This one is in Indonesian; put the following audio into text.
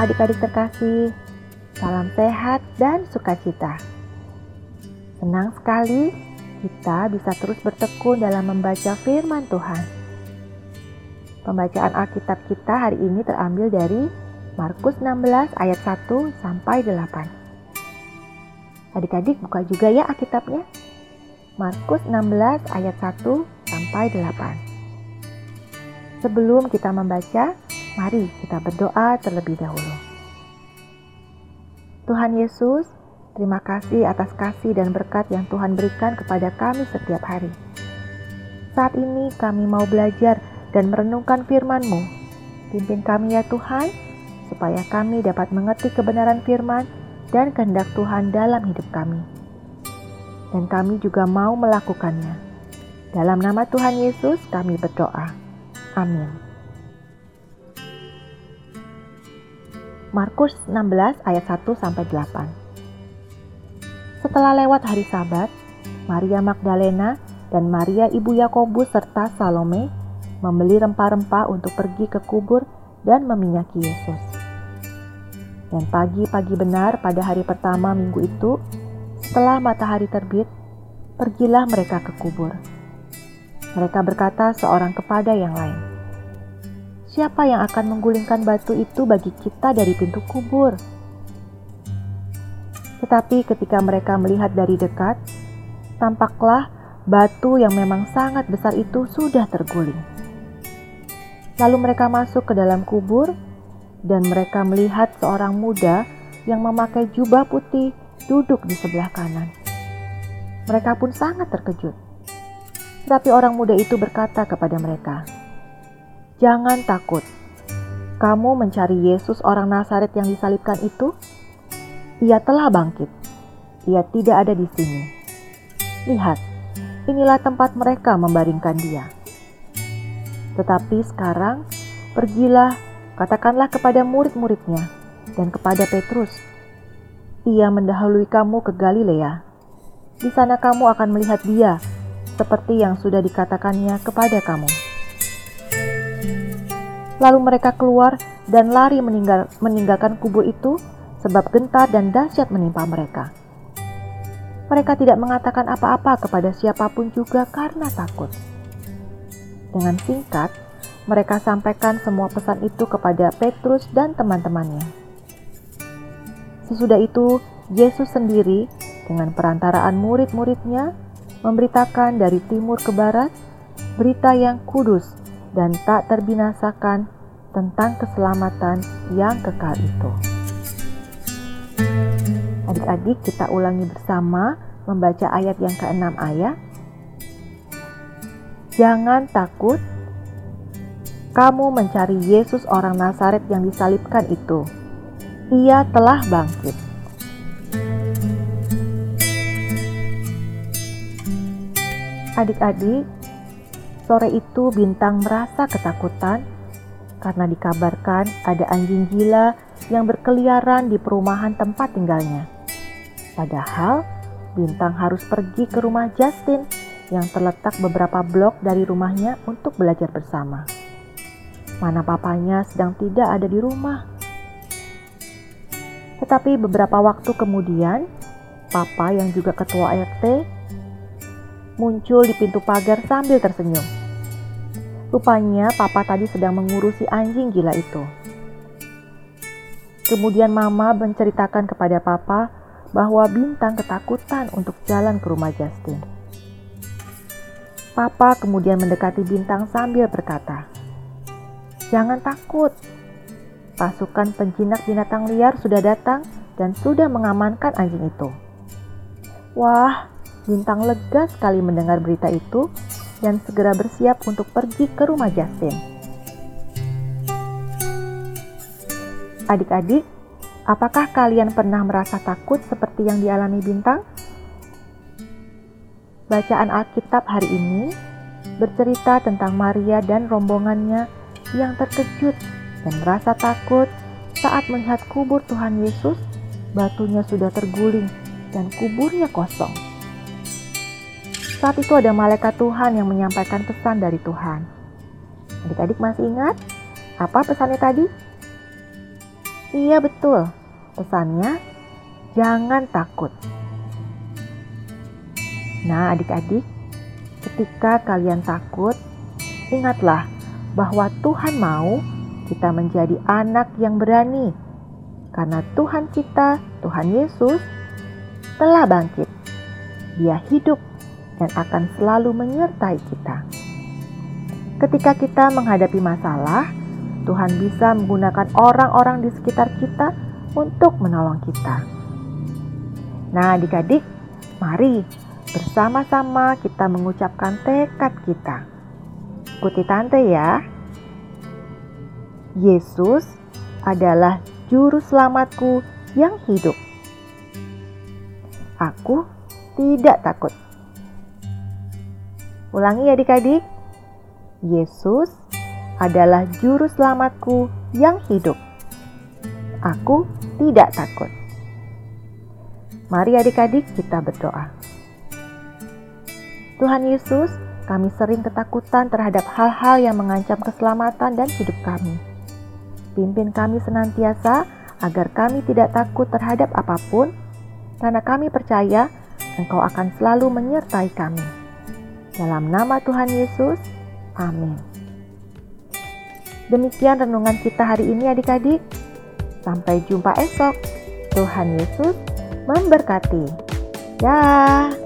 Adik-adik terkasih, salam sehat dan sukacita. Senang sekali kita bisa terus bertekun dalam membaca firman Tuhan. Pembacaan Alkitab kita hari ini terambil dari Markus 16 ayat 1 sampai 8. Adik-adik buka juga ya Alkitabnya. Markus 16 ayat 1 sampai 8. Sebelum kita membaca, Mari kita berdoa terlebih dahulu. Tuhan Yesus, terima kasih atas kasih dan berkat yang Tuhan berikan kepada kami setiap hari. Saat ini kami mau belajar dan merenungkan firman-Mu. Pimpin kami ya Tuhan, supaya kami dapat mengerti kebenaran firman dan kehendak Tuhan dalam hidup kami. Dan kami juga mau melakukannya. Dalam nama Tuhan Yesus kami berdoa. Amin. Markus 16 ayat 1 sampai 8. Setelah lewat hari Sabat, Maria Magdalena dan Maria ibu Yakobus serta Salome membeli rempah-rempah untuk pergi ke kubur dan meminyaki Yesus. Dan pagi-pagi benar pada hari pertama minggu itu, setelah matahari terbit, pergilah mereka ke kubur. Mereka berkata seorang kepada yang lain, siapa yang akan menggulingkan batu itu bagi kita dari pintu kubur? Tetapi ketika mereka melihat dari dekat, tampaklah batu yang memang sangat besar itu sudah terguling. Lalu mereka masuk ke dalam kubur, dan mereka melihat seorang muda yang memakai jubah putih duduk di sebelah kanan. Mereka pun sangat terkejut. Tetapi orang muda itu berkata kepada mereka, Jangan takut. Kamu mencari Yesus orang Nazaret yang disalibkan itu? Ia telah bangkit. Ia tidak ada di sini. Lihat, inilah tempat mereka membaringkan dia. Tetapi sekarang, pergilah, katakanlah kepada murid-muridnya dan kepada Petrus. Ia mendahului kamu ke Galilea. Di sana kamu akan melihat dia, seperti yang sudah dikatakannya kepada kamu. Lalu mereka keluar dan lari meninggal, meninggalkan kubur itu sebab gentar dan dahsyat menimpa mereka. Mereka tidak mengatakan apa-apa kepada siapa pun juga karena takut. Dengan singkat, mereka sampaikan semua pesan itu kepada Petrus dan teman-temannya. Sesudah itu, Yesus sendiri dengan perantaraan murid-muridnya memberitakan dari timur ke barat berita yang kudus dan tak terbinasakan tentang keselamatan yang kekal itu. Adik-adik, kita ulangi bersama membaca ayat yang keenam ayat. Jangan takut, kamu mencari Yesus orang Nazaret yang disalibkan itu. Ia telah bangkit. Adik-adik, Sore itu Bintang merasa ketakutan karena dikabarkan ada anjing gila yang berkeliaran di perumahan tempat tinggalnya. Padahal Bintang harus pergi ke rumah Justin yang terletak beberapa blok dari rumahnya untuk belajar bersama. Mana papanya sedang tidak ada di rumah. Tetapi beberapa waktu kemudian, papa yang juga ketua RT muncul di pintu pagar sambil tersenyum. Rupanya papa tadi sedang mengurusi anjing gila itu. Kemudian mama menceritakan kepada papa bahwa Bintang ketakutan untuk jalan ke rumah Justin. Papa kemudian mendekati Bintang sambil berkata, "Jangan takut. Pasukan penjinak binatang liar sudah datang dan sudah mengamankan anjing itu." Wah, Bintang lega sekali mendengar berita itu dan segera bersiap untuk pergi ke rumah Justin. Adik-adik, apakah kalian pernah merasa takut seperti yang dialami Bintang? Bacaan Alkitab hari ini bercerita tentang Maria dan rombongannya yang terkejut dan merasa takut saat melihat kubur Tuhan Yesus, batunya sudah terguling dan kuburnya kosong. Saat itu ada malaikat Tuhan yang menyampaikan pesan dari Tuhan. Adik-adik masih ingat apa pesannya tadi? Iya betul, pesannya jangan takut. Nah adik-adik, ketika kalian takut, ingatlah bahwa Tuhan mau kita menjadi anak yang berani. Karena Tuhan kita, Tuhan Yesus, telah bangkit. Dia hidup dan akan selalu menyertai kita. Ketika kita menghadapi masalah, Tuhan bisa menggunakan orang-orang di sekitar kita untuk menolong kita. Nah, adik-adik, mari bersama-sama kita mengucapkan tekad kita. Ikuti tante ya. Yesus adalah juru selamatku yang hidup. Aku tidak takut. Ulangi ya adik-adik. Yesus adalah juru selamatku yang hidup. Aku tidak takut. Mari adik-adik kita berdoa. Tuhan Yesus, kami sering ketakutan terhadap hal-hal yang mengancam keselamatan dan hidup kami. Pimpin kami senantiasa agar kami tidak takut terhadap apa pun, karena kami percaya Engkau akan selalu menyertai kami. Dalam nama Tuhan Yesus, amin. Demikian renungan kita hari ini adik-adik. Sampai jumpa esok. Tuhan Yesus memberkati. Dah.